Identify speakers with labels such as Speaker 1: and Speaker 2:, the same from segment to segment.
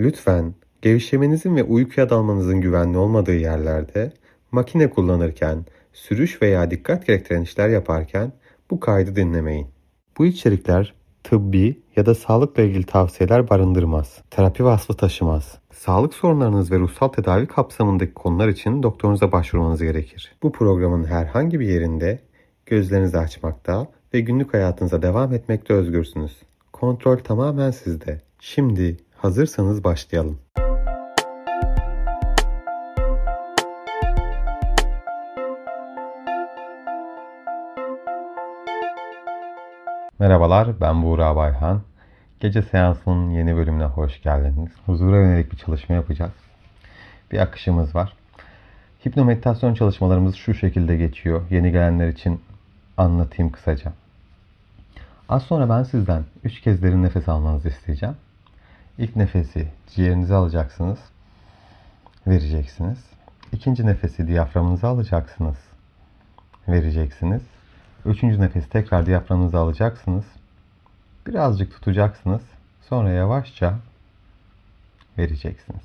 Speaker 1: Lütfen gevşemenizin ve uykuya dalmanızın güvenli olmadığı yerlerde makine kullanırken, sürüş veya dikkat gerektiren işler yaparken bu kaydı dinlemeyin. Bu içerikler tıbbi ya da sağlıkla ilgili tavsiyeler barındırmaz. Terapi vasfı taşımaz. Sağlık sorunlarınız ve ruhsal tedavi kapsamındaki konular için doktorunuza başvurmanız gerekir. Bu programın herhangi bir yerinde gözlerinizi açmakta ve günlük hayatınıza devam etmekte özgürsünüz. Kontrol tamamen sizde. Şimdi hazırsanız başlayalım. Merhabalar, ben Buğra Bayhan. Gece seansının yeni bölümüne hoş geldiniz. Huzura yönelik bir çalışma yapacağız. Bir akışımız var. Hipnomeditasyon çalışmalarımız şu şekilde geçiyor. Yeni gelenler için anlatayım kısaca. Az sonra ben sizden 3 kez derin nefes almanızı isteyeceğim. İlk nefesi ciğerinize alacaksınız. Vereceksiniz. İkinci nefesi diyaframınıza alacaksınız. Vereceksiniz. Üçüncü nefesi tekrar diyaframınıza alacaksınız. Birazcık tutacaksınız. Sonra yavaşça vereceksiniz.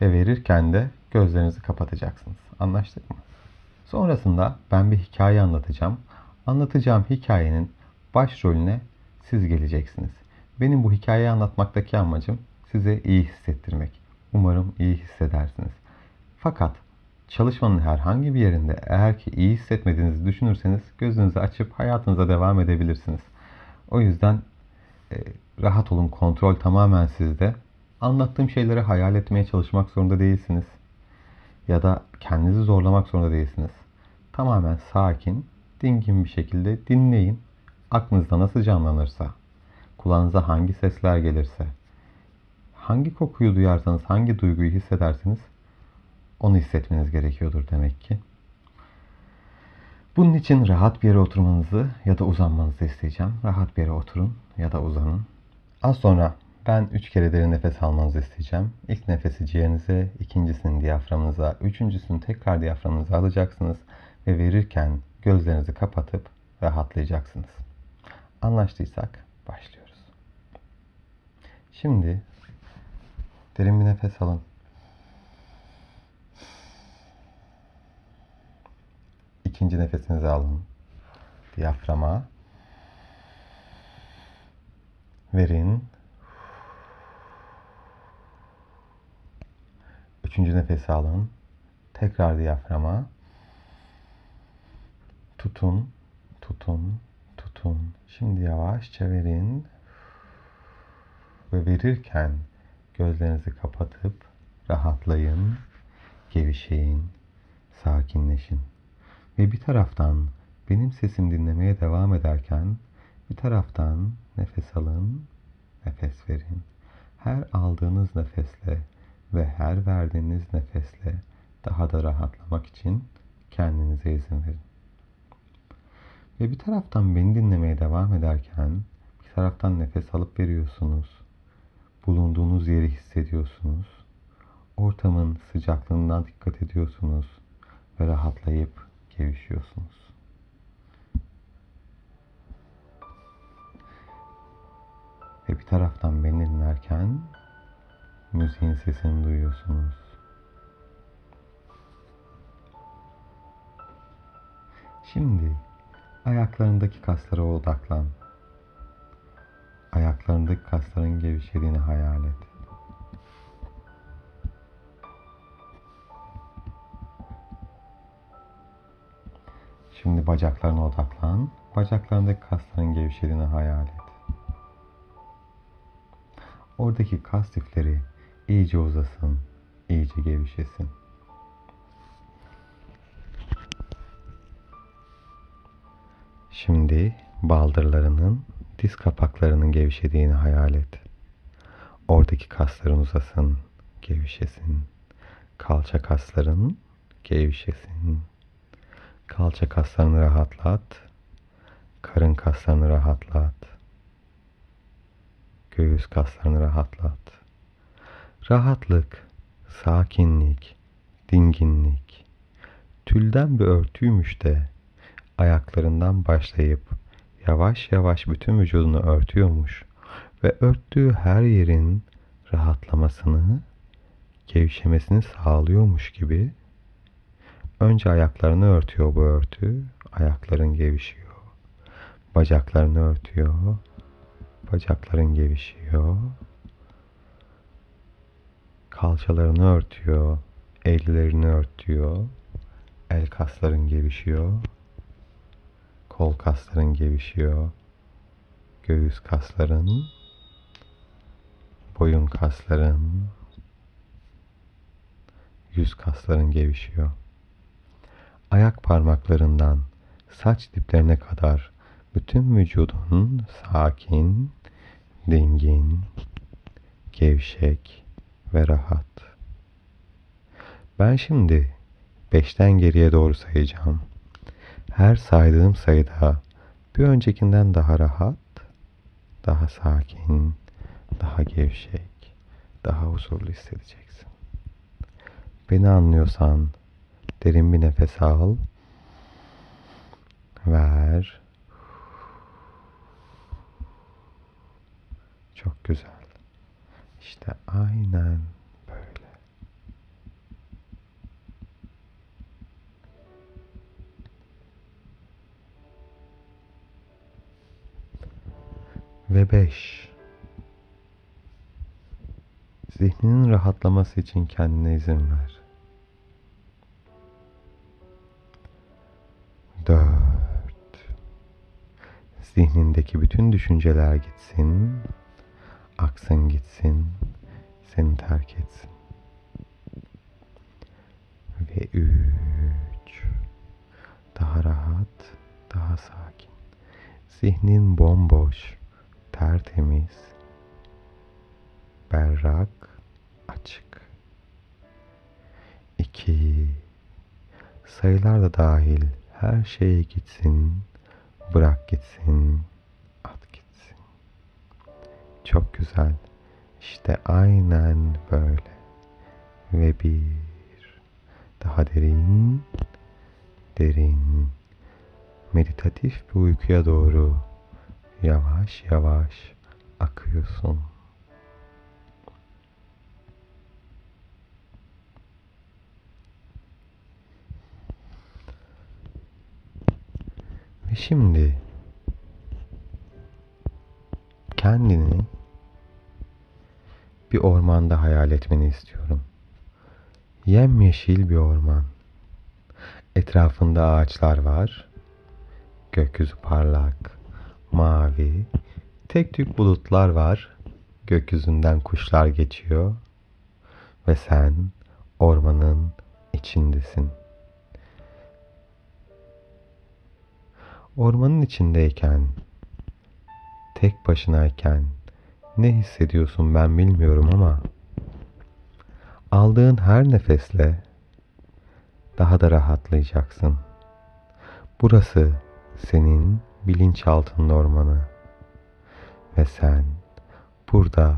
Speaker 1: Ve verirken de gözlerinizi kapatacaksınız. Anlaştık mı? Sonrasında ben bir hikaye anlatacağım. Anlatacağım hikayenin başrolüne siz geleceksiniz. Benim bu hikayeyi anlatmaktaki amacım size iyi hissettirmek. Umarım iyi hissedersiniz. Fakat çalışmanın herhangi bir yerinde eğer ki iyi hissetmediğinizi düşünürseniz gözünüzü açıp hayatınıza devam edebilirsiniz. O yüzden e, rahat olun, kontrol tamamen sizde. Anlattığım şeyleri hayal etmeye çalışmak zorunda değilsiniz. Ya da kendinizi zorlamak zorunda değilsiniz. Tamamen sakin, dingin bir şekilde dinleyin. Aklınızda nasıl canlanırsa, kulağınıza hangi sesler gelirse, hangi kokuyu duyarsanız, hangi duyguyu hissedersiniz onu hissetmeniz gerekiyordur demek ki. Bunun için rahat bir yere oturmanızı ya da uzanmanızı isteyeceğim. Rahat bir yere oturun ya da uzanın. Az sonra ben üç kere derin nefes almanızı isteyeceğim. İlk nefesi ciğerinize, ikincisini diyaframınıza, üçüncüsünü tekrar diyaframınıza alacaksınız ve verirken gözlerinizi kapatıp rahatlayacaksınız. Anlaştıysak başlıyoruz. Şimdi derin bir nefes alın. İkinci nefesinizi alın. Diyaframa. Verin. Üçüncü nefesi alın. Tekrar diyaframa. Tutun, tutun, tutun. Şimdi yavaşça verin. Ve verirken gözlerinizi kapatıp rahatlayın, gevşeyin, sakinleşin. Ve bir taraftan benim sesim dinlemeye devam ederken bir taraftan nefes alın, nefes verin. Her aldığınız nefesle ve her verdiğiniz nefesle daha da rahatlamak için kendinize izin verin. Ve bir taraftan beni dinlemeye devam ederken bir taraftan nefes alıp veriyorsunuz. Bulunduğunuz yeri hissediyorsunuz. Ortamın sıcaklığından dikkat ediyorsunuz ve rahatlayıp gevşiyorsunuz. Ve bir taraftan beni dinlerken müziğin sesini duyuyorsunuz. Şimdi ayaklarındaki kaslara odaklan. Ayaklarındaki kasların gevşediğini hayal et. Şimdi bacaklarına odaklan. Bacaklarındaki kasların gevşediğini hayal et. Oradaki kas lifleri iyice uzasın, iyice gevşesin. Şimdi baldırlarının, diz kapaklarının gevşediğini hayal et. Oradaki kasların uzasın, gevşesin. Kalça kasların gevşesin. Kalça kaslarını rahatlat. Karın kaslarını rahatlat. Göğüs kaslarını rahatlat. Rahatlık, sakinlik, dinginlik. Tülden bir örtüymüş de ayaklarından başlayıp yavaş yavaş bütün vücudunu örtüyormuş ve örttüğü her yerin rahatlamasını, gevşemesini sağlıyormuş gibi önce ayaklarını örtüyor bu örtü. Ayakların gevşiyor. Bacaklarını örtüyor. Bacakların gevşiyor. Kalçalarını örtüyor. Ellerini örtüyor. El kasların gevşiyor. Kol kasların gevşiyor. Göğüs kasların, boyun kasların, yüz kasların gevşiyor. Ayak parmaklarından saç diplerine kadar bütün vücudun sakin, dingin, gevşek ve rahat. Ben şimdi beşten geriye doğru sayacağım. Her saydığım sayıda bir öncekinden daha rahat, daha sakin, daha gevşek, daha huzurlu hissedeceksin. Beni anlıyorsan derin bir nefes al. Ver. Çok güzel. İşte aynen Ve beş. Zihninin rahatlaması için kendine izin ver. Dört. Zihnindeki bütün düşünceler gitsin, aksın gitsin, seni terk etsin. Ve üç. Daha rahat, daha sakin. Zihnin bomboş, tertemiz, berrak, açık. İki. Sayılar da dahil her şeye gitsin, bırak gitsin, at gitsin. Çok güzel. İşte aynen böyle. Ve bir daha derin, derin, meditatif bir uykuya doğru yavaş yavaş akıyorsun. Ve şimdi kendini bir ormanda hayal etmeni istiyorum. Yemyeşil bir orman. Etrafında ağaçlar var. Gökyüzü parlak, mavi. Tek tük bulutlar var. Gökyüzünden kuşlar geçiyor. Ve sen ormanın içindesin. Ormanın içindeyken, tek başınayken ne hissediyorsun ben bilmiyorum ama aldığın her nefesle daha da rahatlayacaksın. Burası senin bilinçaltının ormanı ve sen burada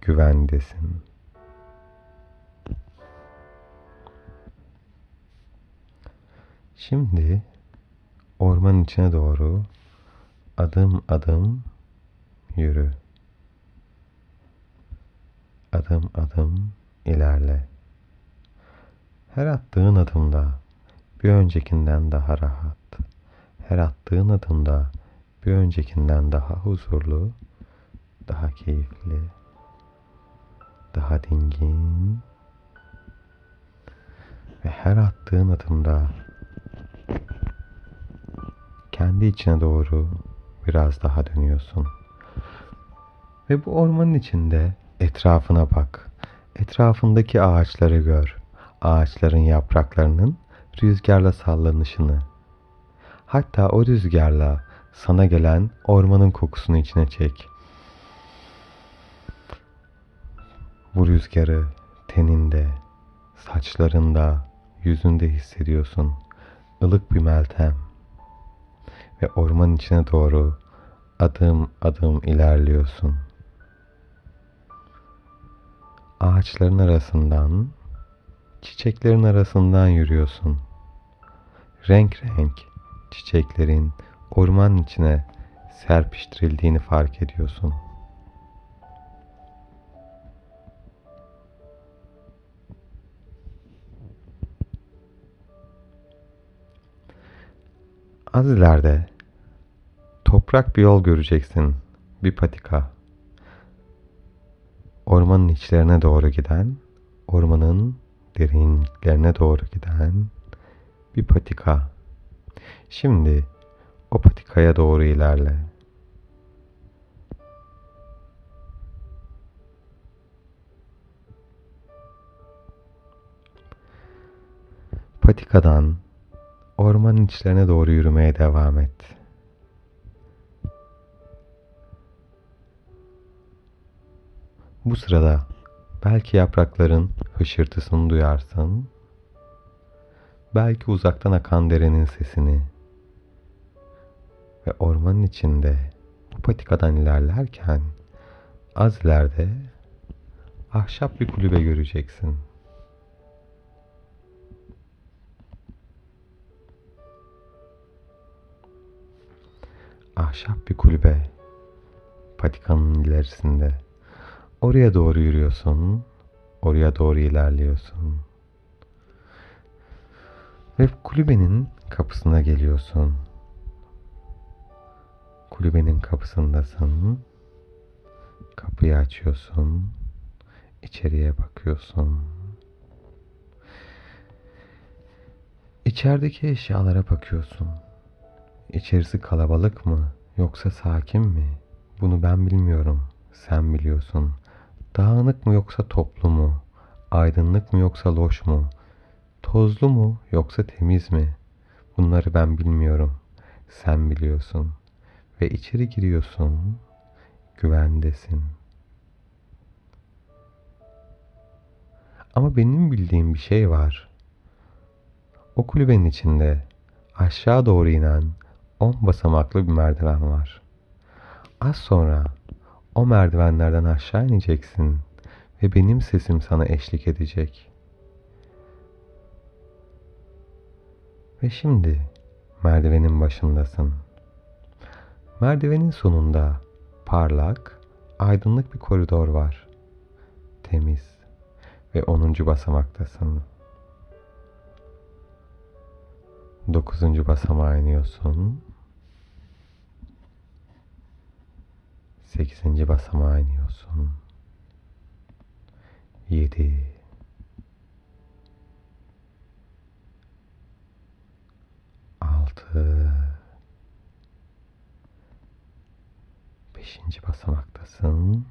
Speaker 1: güvendesin. Şimdi ormanın içine doğru adım adım yürü. Adım adım ilerle. Her attığın adımda bir öncekinden daha rahat. Her attığın adımda bir öncekinden daha huzurlu, daha keyifli, daha dingin ve her attığın adımda kendi içine doğru biraz daha dönüyorsun. Ve bu ormanın içinde etrafına bak. Etrafındaki ağaçları gör. Ağaçların yapraklarının rüzgarla sallanışını. Hatta o rüzgarla sana gelen ormanın kokusunu içine çek. Bu rüzgarı teninde, saçlarında, yüzünde hissediyorsun. Ilık bir meltem ve ormanın içine doğru adım adım ilerliyorsun. Ağaçların arasından, çiçeklerin arasından yürüyorsun. Renk renk çiçeklerin orman içine serpiştirildiğini fark ediyorsun. Az ileride toprak bir yol göreceksin, bir patika. Ormanın içlerine doğru giden, ormanın derinliklerine doğru giden bir patika. Şimdi o patikaya doğru ilerle. Patikadan ormanın içlerine doğru yürümeye devam et. Bu sırada belki yaprakların hışırtısını duyarsın. Belki uzaktan akan derenin sesini ve ormanın içinde bu patikadan ilerlerken az ileride ahşap bir kulübe göreceksin. Ahşap bir kulübe patikanın ilerisinde. Oraya doğru yürüyorsun. Oraya doğru ilerliyorsun. Ve kulübenin kapısına geliyorsun. Kulübenin kapısındasın. Kapıyı açıyorsun. İçeriye bakıyorsun. İçerideki eşyalara bakıyorsun. İçerisi kalabalık mı yoksa sakin mi? Bunu ben bilmiyorum. Sen biliyorsun. Dağınık mı yoksa toplu mu? Aydınlık mı yoksa loş mu? Tozlu mu yoksa temiz mi? Bunları ben bilmiyorum. Sen biliyorsun. Ve içeri giriyorsun. Güvendesin. Ama benim bildiğim bir şey var. O kulübenin içinde aşağı doğru inen on basamaklı bir merdiven var. Az sonra o merdivenlerden aşağı ineceksin ve benim sesim sana eşlik edecek. Ve şimdi merdivenin başındasın. Merdivenin sonunda parlak, aydınlık bir koridor var. Temiz ve onuncu basamaktasın. Dokuzuncu basamağa iniyorsun. Sekizinci basamağa iniyorsun. Yedi. Altı. Beşinci basamaktasın.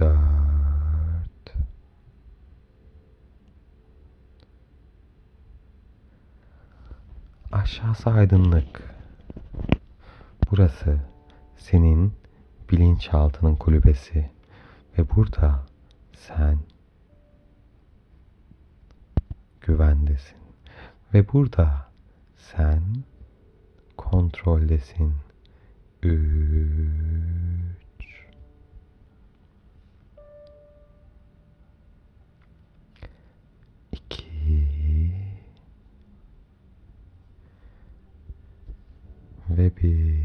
Speaker 1: Dört. Aşağısı aydınlık. Burası senin bilinçaltının kulübesi ve burada sen güvendesin ve burada sen kontroldesin. Üç. İki. Ve bir.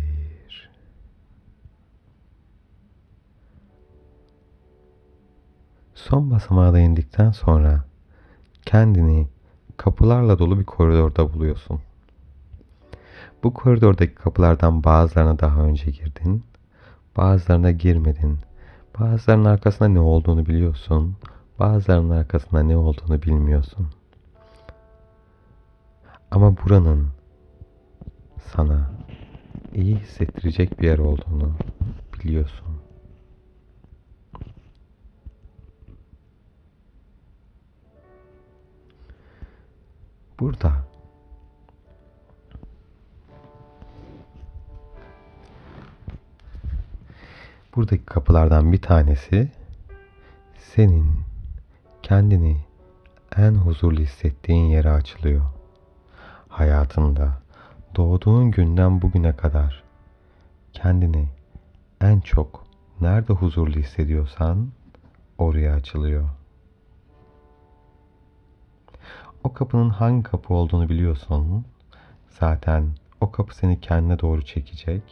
Speaker 1: Son basamağa da indikten sonra kendini kapılarla dolu bir koridorda buluyorsun. Bu koridordaki kapılardan bazılarına daha önce girdin, bazılarına girmedin. Bazılarının arkasında ne olduğunu biliyorsun, bazılarının arkasında ne olduğunu bilmiyorsun. Ama buranın sana iyi hissettirecek bir yer olduğunu biliyorsun. Burada buradaki kapılardan bir tanesi senin kendini en huzurlu hissettiğin yere açılıyor. Hayatında doğduğun günden bugüne kadar kendini en çok nerede huzurlu hissediyorsan oraya açılıyor. O kapının hangi kapı olduğunu biliyorsun. Zaten o kapı seni kendine doğru çekecek.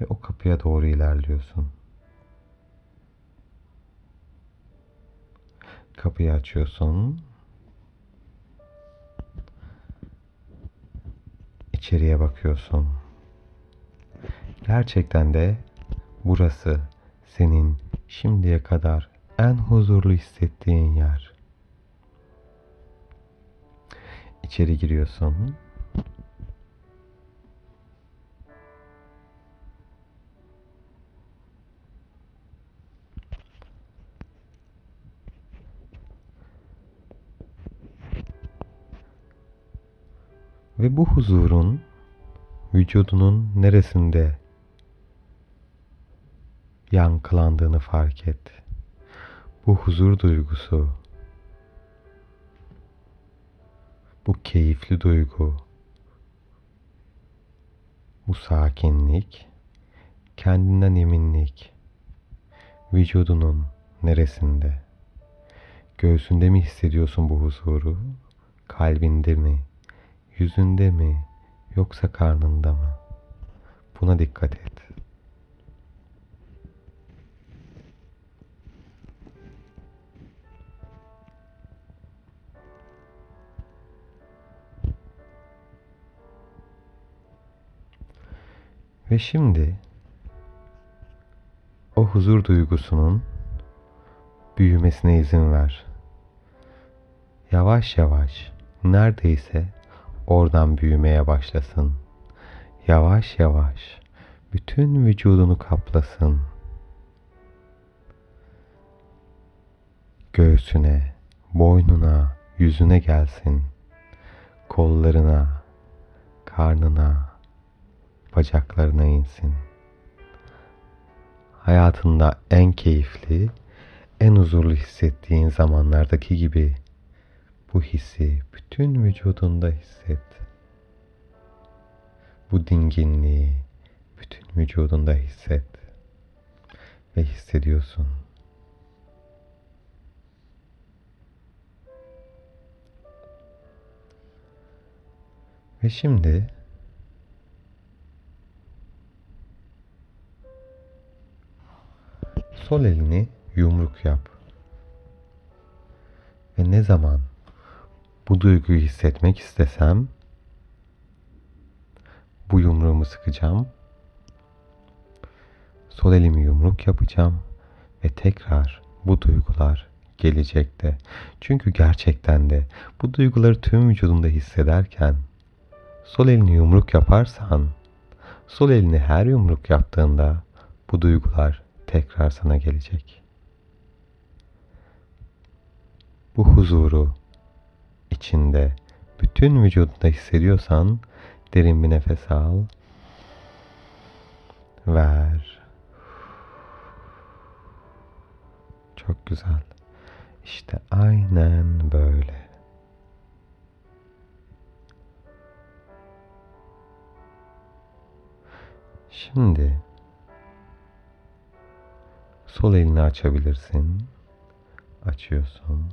Speaker 1: Ve o kapıya doğru ilerliyorsun. Kapıyı açıyorsun. İçeriye bakıyorsun. Gerçekten de burası senin şimdiye kadar en huzurlu hissettiğin yer. İçeri giriyorsun. Ve bu huzurun vücudunun neresinde yankılandığını fark et. Bu huzur duygusu, bu keyifli duygu, bu sakinlik, kendinden eminlik vücudunun neresinde? Göğsünde mi hissediyorsun bu huzuru? Kalbinde mi? Yüzünde mi? Yoksa karnında mı? Buna dikkat et. Ve şimdi o huzur duygusunun büyümesine izin ver. Yavaş yavaş neredeyse oradan büyümeye başlasın. Yavaş yavaş bütün vücudunu kaplasın. Göğsüne, boynuna, yüzüne gelsin. Kollarına, karnına, bacaklarına insin. Hayatında en keyifli, en huzurlu hissettiğin zamanlardaki gibi bu hissi bütün vücudunda hisset. Bu dinginliği bütün vücudunda hisset. Ve hissediyorsun. Ve şimdi sol elini yumruk yap. Ve ne zaman bu duyguyu hissetmek istesem bu yumruğumu sıkacağım. Sol elimi yumruk yapacağım ve tekrar bu duygular gelecekte. Çünkü gerçekten de bu duyguları tüm vücudunda hissederken sol elini yumruk yaparsan sol elini her yumruk yaptığında bu duygular tekrar sana gelecek. Bu huzuru içinde bütün vücudunda hissediyorsan derin bir nefes al. Ver. Çok güzel. İşte aynen böyle. Şimdi sol elini açabilirsin. Açıyorsun.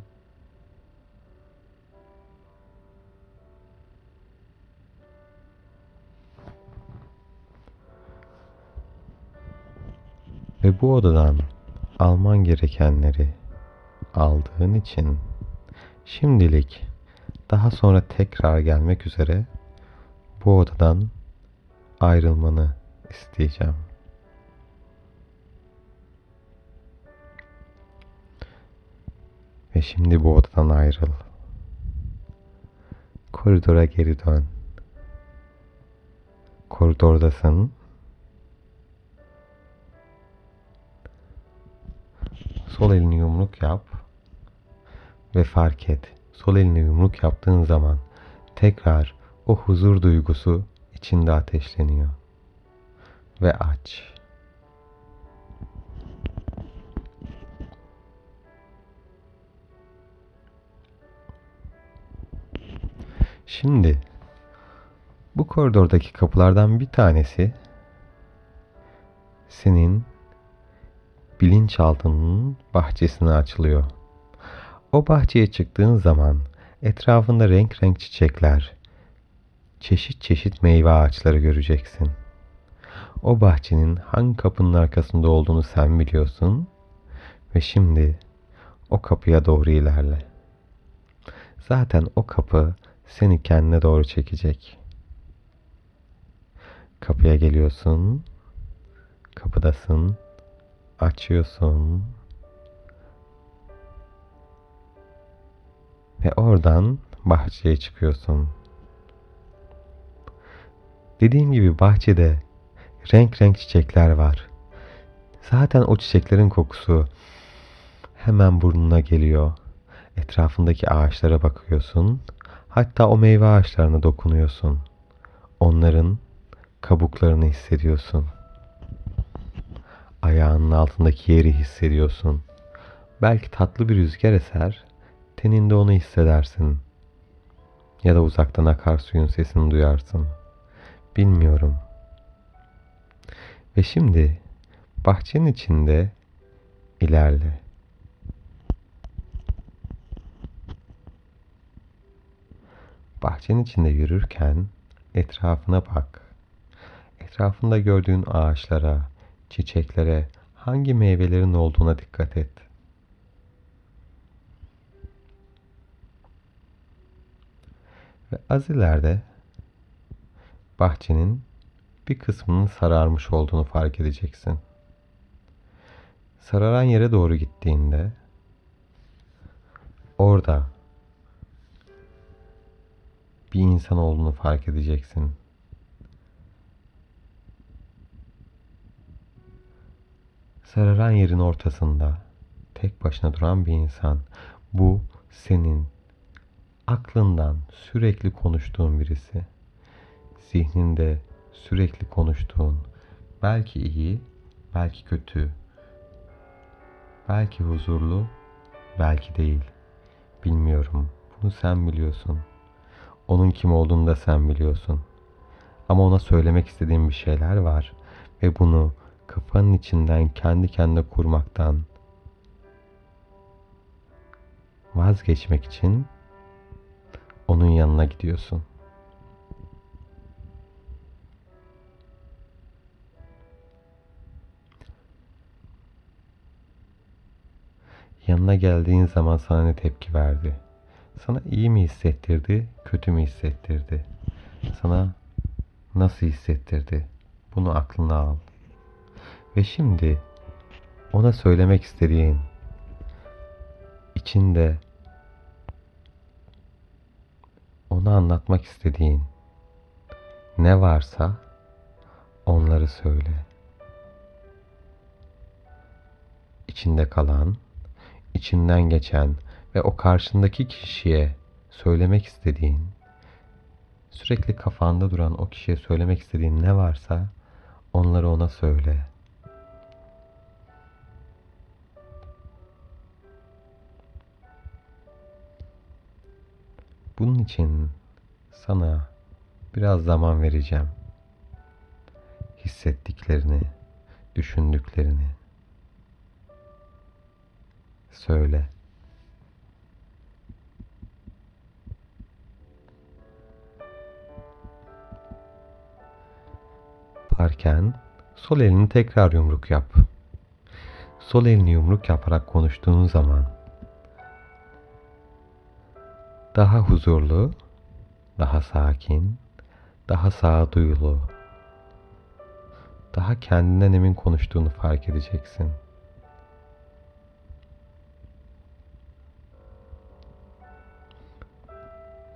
Speaker 1: Ve bu odadan alman gerekenleri aldığın için şimdilik daha sonra tekrar gelmek üzere bu odadan ayrılmanı isteyeceğim. Ve şimdi bu odadan ayrıl. Koridora geri dön. Koridordasın Sol elini yumruk yap ve fark et. Sol elini yumruk yaptığın zaman tekrar o huzur duygusu içinde ateşleniyor. Ve aç. Şimdi bu koridordaki kapılardan bir tanesi senin bilinçaltının bahçesine açılıyor. O bahçeye çıktığın zaman etrafında renk renk çiçekler, çeşit çeşit meyve ağaçları göreceksin. O bahçenin hangi kapının arkasında olduğunu sen biliyorsun ve şimdi o kapıya doğru ilerle. Zaten o kapı seni kendine doğru çekecek. Kapıya geliyorsun. Kapıdasın. Açıyorsun. Ve oradan bahçeye çıkıyorsun. Dediğim gibi bahçede renk renk çiçekler var. Zaten o çiçeklerin kokusu hemen burnuna geliyor. Etrafındaki ağaçlara bakıyorsun. Hatta o meyve ağaçlarına dokunuyorsun. Onların kabuklarını hissediyorsun. Ayağının altındaki yeri hissediyorsun. Belki tatlı bir rüzgar eser, teninde onu hissedersin. Ya da uzaktan akarsuyun sesini duyarsın. Bilmiyorum. Ve şimdi bahçenin içinde ilerle. Bahçenin içinde yürürken etrafına bak. Etrafında gördüğün ağaçlara, çiçeklere, hangi meyvelerin olduğuna dikkat et. Ve az ileride bahçenin bir kısmının sararmış olduğunu fark edeceksin. Sararan yere doğru gittiğinde orada bir insan olduğunu fark edeceksin. Sararan yerin ortasında tek başına duran bir insan. Bu senin aklından sürekli konuştuğun birisi. Zihninde sürekli konuştuğun, belki iyi, belki kötü, belki huzurlu, belki değil. Bilmiyorum. Bunu sen biliyorsun. Onun kim olduğunu da sen biliyorsun. Ama ona söylemek istediğim bir şeyler var ve bunu kafanın içinden kendi kendine kurmaktan vazgeçmek için onun yanına gidiyorsun. Yanına geldiğin zaman sana ne tepki verdi? Sana iyi mi hissettirdi, kötü mü hissettirdi? Sana nasıl hissettirdi? Bunu aklına al. Ve şimdi ona söylemek istediğin içinde ona anlatmak istediğin ne varsa onları söyle. İçinde kalan, içinden geçen ve o karşındaki kişiye söylemek istediğin, sürekli kafanda duran o kişiye söylemek istediğin ne varsa onları ona söyle. Bunun için sana biraz zaman vereceğim. Hissettiklerini, düşündüklerini söyle. Yaparken sol elini tekrar yumruk yap. Sol elini yumruk yaparak konuştuğun zaman daha huzurlu, daha sakin, daha sağduyulu, daha kendinden emin konuştuğunu fark edeceksin.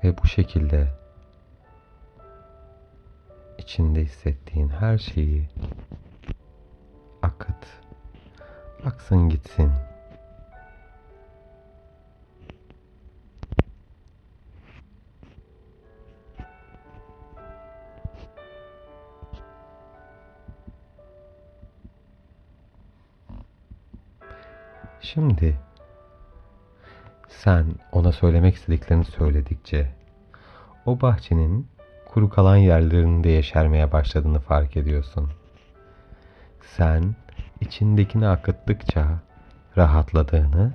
Speaker 1: Ve bu şekilde içinde hissettiğin her şeyi akıt. Aksın gitsin. Şimdi sen ona söylemek istediklerini söyledikçe o bahçenin kuru kalan yerlerinde yeşermeye başladığını fark ediyorsun. Sen içindekini akıttıkça rahatladığını,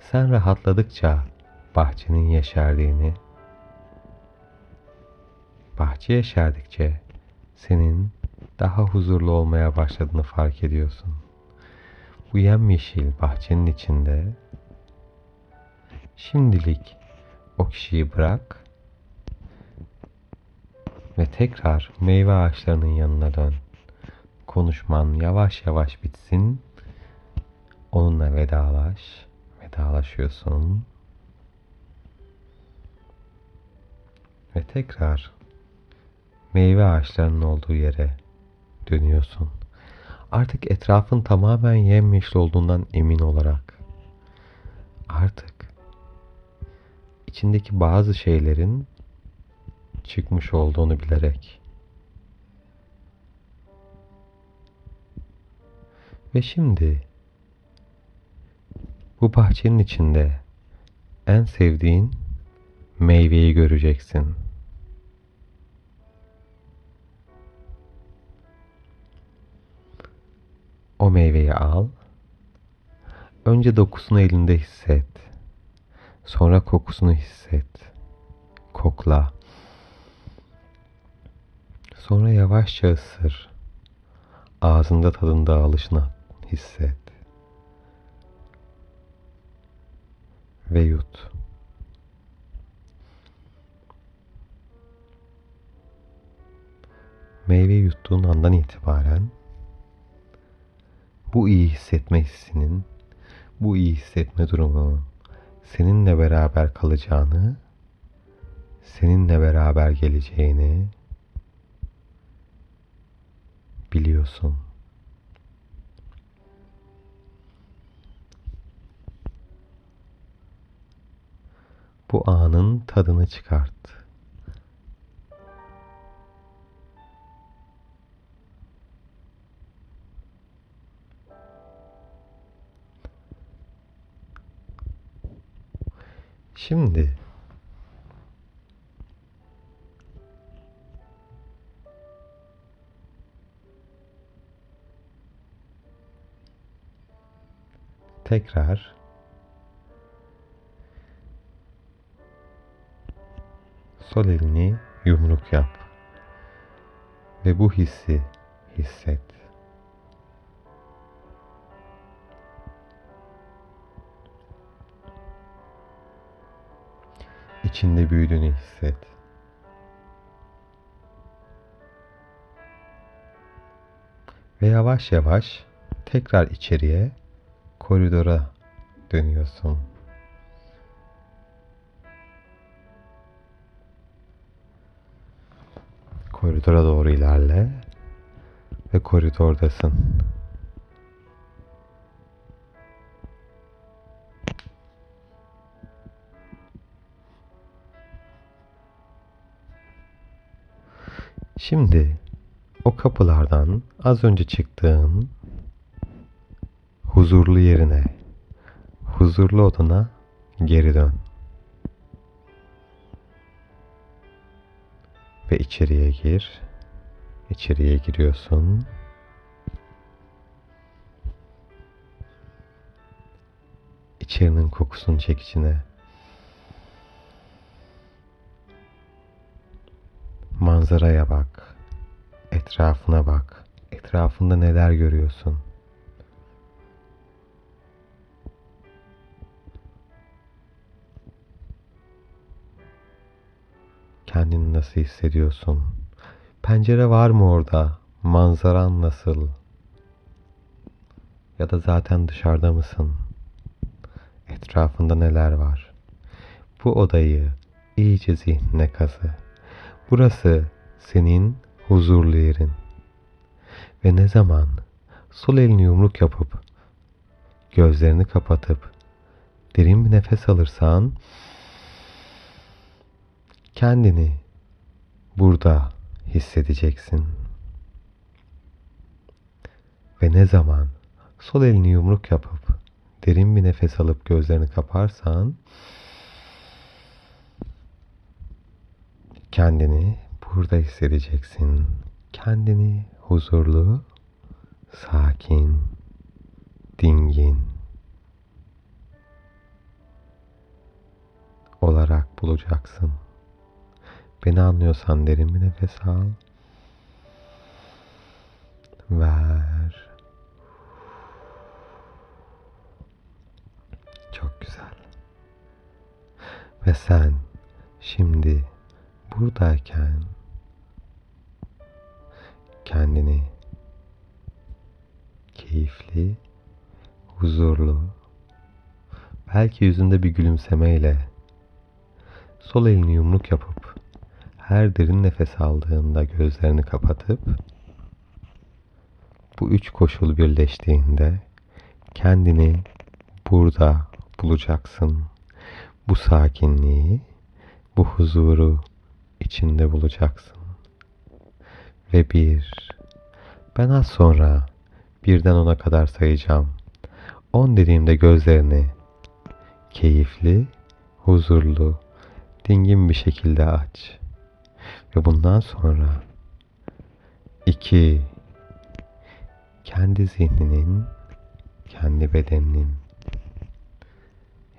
Speaker 1: sen rahatladıkça bahçenin yeşerdiğini, bahçe yeşerdikçe senin daha huzurlu olmaya başladığını fark ediyorsun. Bu yemyeşil bahçenin içinde şimdilik o kişiyi bırak Ve tekrar meyve ağaçlarının yanına dön. Konuşman yavaş yavaş bitsin. Onunla vedalaş. Vedalaşıyorsun. Ve tekrar meyve ağaçlarının olduğu yere dönüyorsun. Artık etrafın tamamen yemyeşil olduğundan emin olarak. Artık içindeki bazı şeylerin çıkmış olduğunu bilerek. Ve şimdi bu bahçenin içinde en sevdiğin meyveyi göreceksin. O meyveyi al. Önce dokusunu elinde hisset. Sonra kokusunu hisset. Kokla. Sonra yavaşça ısır. Ağzında tadın dağılışını hisset. Ve yut. Meyve yuttuğun andan itibaren bu iyi hissetme hissinin, bu iyi hissetme durumunun seninle beraber kalacağını, seninle beraber geleceğini biliyorsun. Bu anın tadını çıkart. Şimdi tekrar sol elini yumruk yap ve bu hissi hisset. içinde büyüdüğünü hisset. Ve yavaş yavaş tekrar içeriye koridora dönüyorsun. Koridora doğru ilerle ve koridordasın. Şimdi o kapılardan az önce çıktığın huzurlu yerine, huzurlu odana geri dön. Ve içeriye gir. İçeriye giriyorsun. İçerinin kokusunu çek içine. Manzaraya bak. Etrafına bak. Etrafında neler görüyorsun? Kendini nasıl hissediyorsun? Pencere var mı orada? Manzaran nasıl? Ya da zaten dışarıda mısın? Etrafında neler var? Bu odayı iyice zihnine kazı. Burası senin huzurlu yerin. Ve ne zaman sol elini yumruk yapıp gözlerini kapatıp derin bir nefes alırsan kendini burada hissedeceksin. Ve ne zaman sol elini yumruk yapıp derin bir nefes alıp gözlerini kaparsan Kendini burada hissedeceksin. Kendini huzurlu, sakin, dingin olarak bulacaksın. Beni anlıyorsan derin bir nefes al. Ver. Çok güzel. Ve sen şimdi buradayken kendini keyifli, huzurlu, belki yüzünde bir gülümsemeyle sol elini yumruk yapıp her derin nefes aldığında gözlerini kapatıp bu üç koşul birleştiğinde kendini burada bulacaksın. Bu sakinliği, bu huzuru içinde bulacaksın. Ve bir, ben az sonra birden ona kadar sayacağım. On dediğimde gözlerini keyifli, huzurlu, dingin bir şekilde aç. Ve bundan sonra iki, kendi zihninin, kendi bedeninin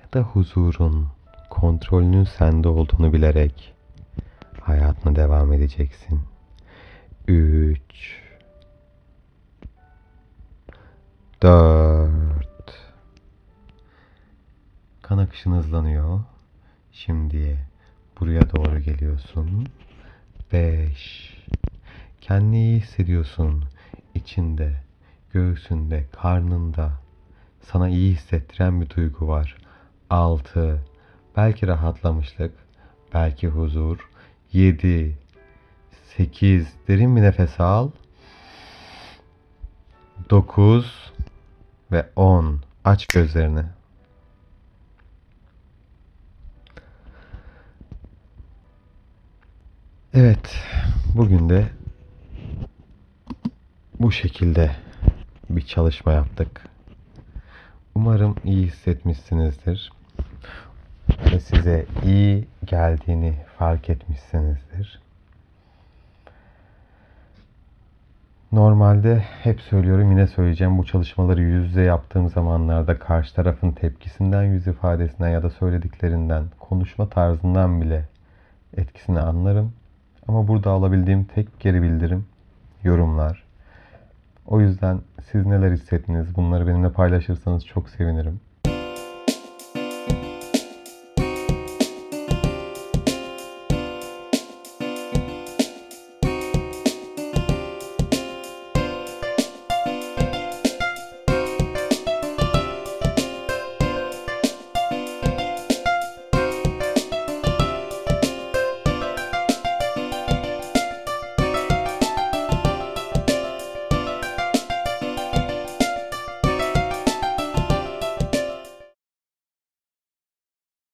Speaker 1: ya da huzurun, kontrolünün sende olduğunu bilerek hayatına devam edeceksin. Üç, dört, kan akışın hızlanıyor. Şimdi buraya doğru geliyorsun. Beş, kendini iyi hissediyorsun. İçinde, göğsünde, karnında sana iyi hissettiren bir duygu var. 6. Belki rahatlamışlık, belki huzur. 7. 8. Derin bir nefes al. 9 ve 10. Aç gözlerini. Evet, bugün de bu şekilde bir çalışma yaptık. Umarım iyi hissetmişsinizdir ve size iyi geldiğini fark etmişsinizdir. Normalde hep söylüyorum yine söyleyeceğim bu çalışmaları yüz yüze yaptığım zamanlarda karşı tarafın tepkisinden, yüz ifadesinden ya da söylediklerinden, konuşma tarzından bile etkisini anlarım. Ama burada alabildiğim tek geri bildirim yorumlar. O yüzden siz neler hissettiniz bunları benimle paylaşırsanız çok sevinirim.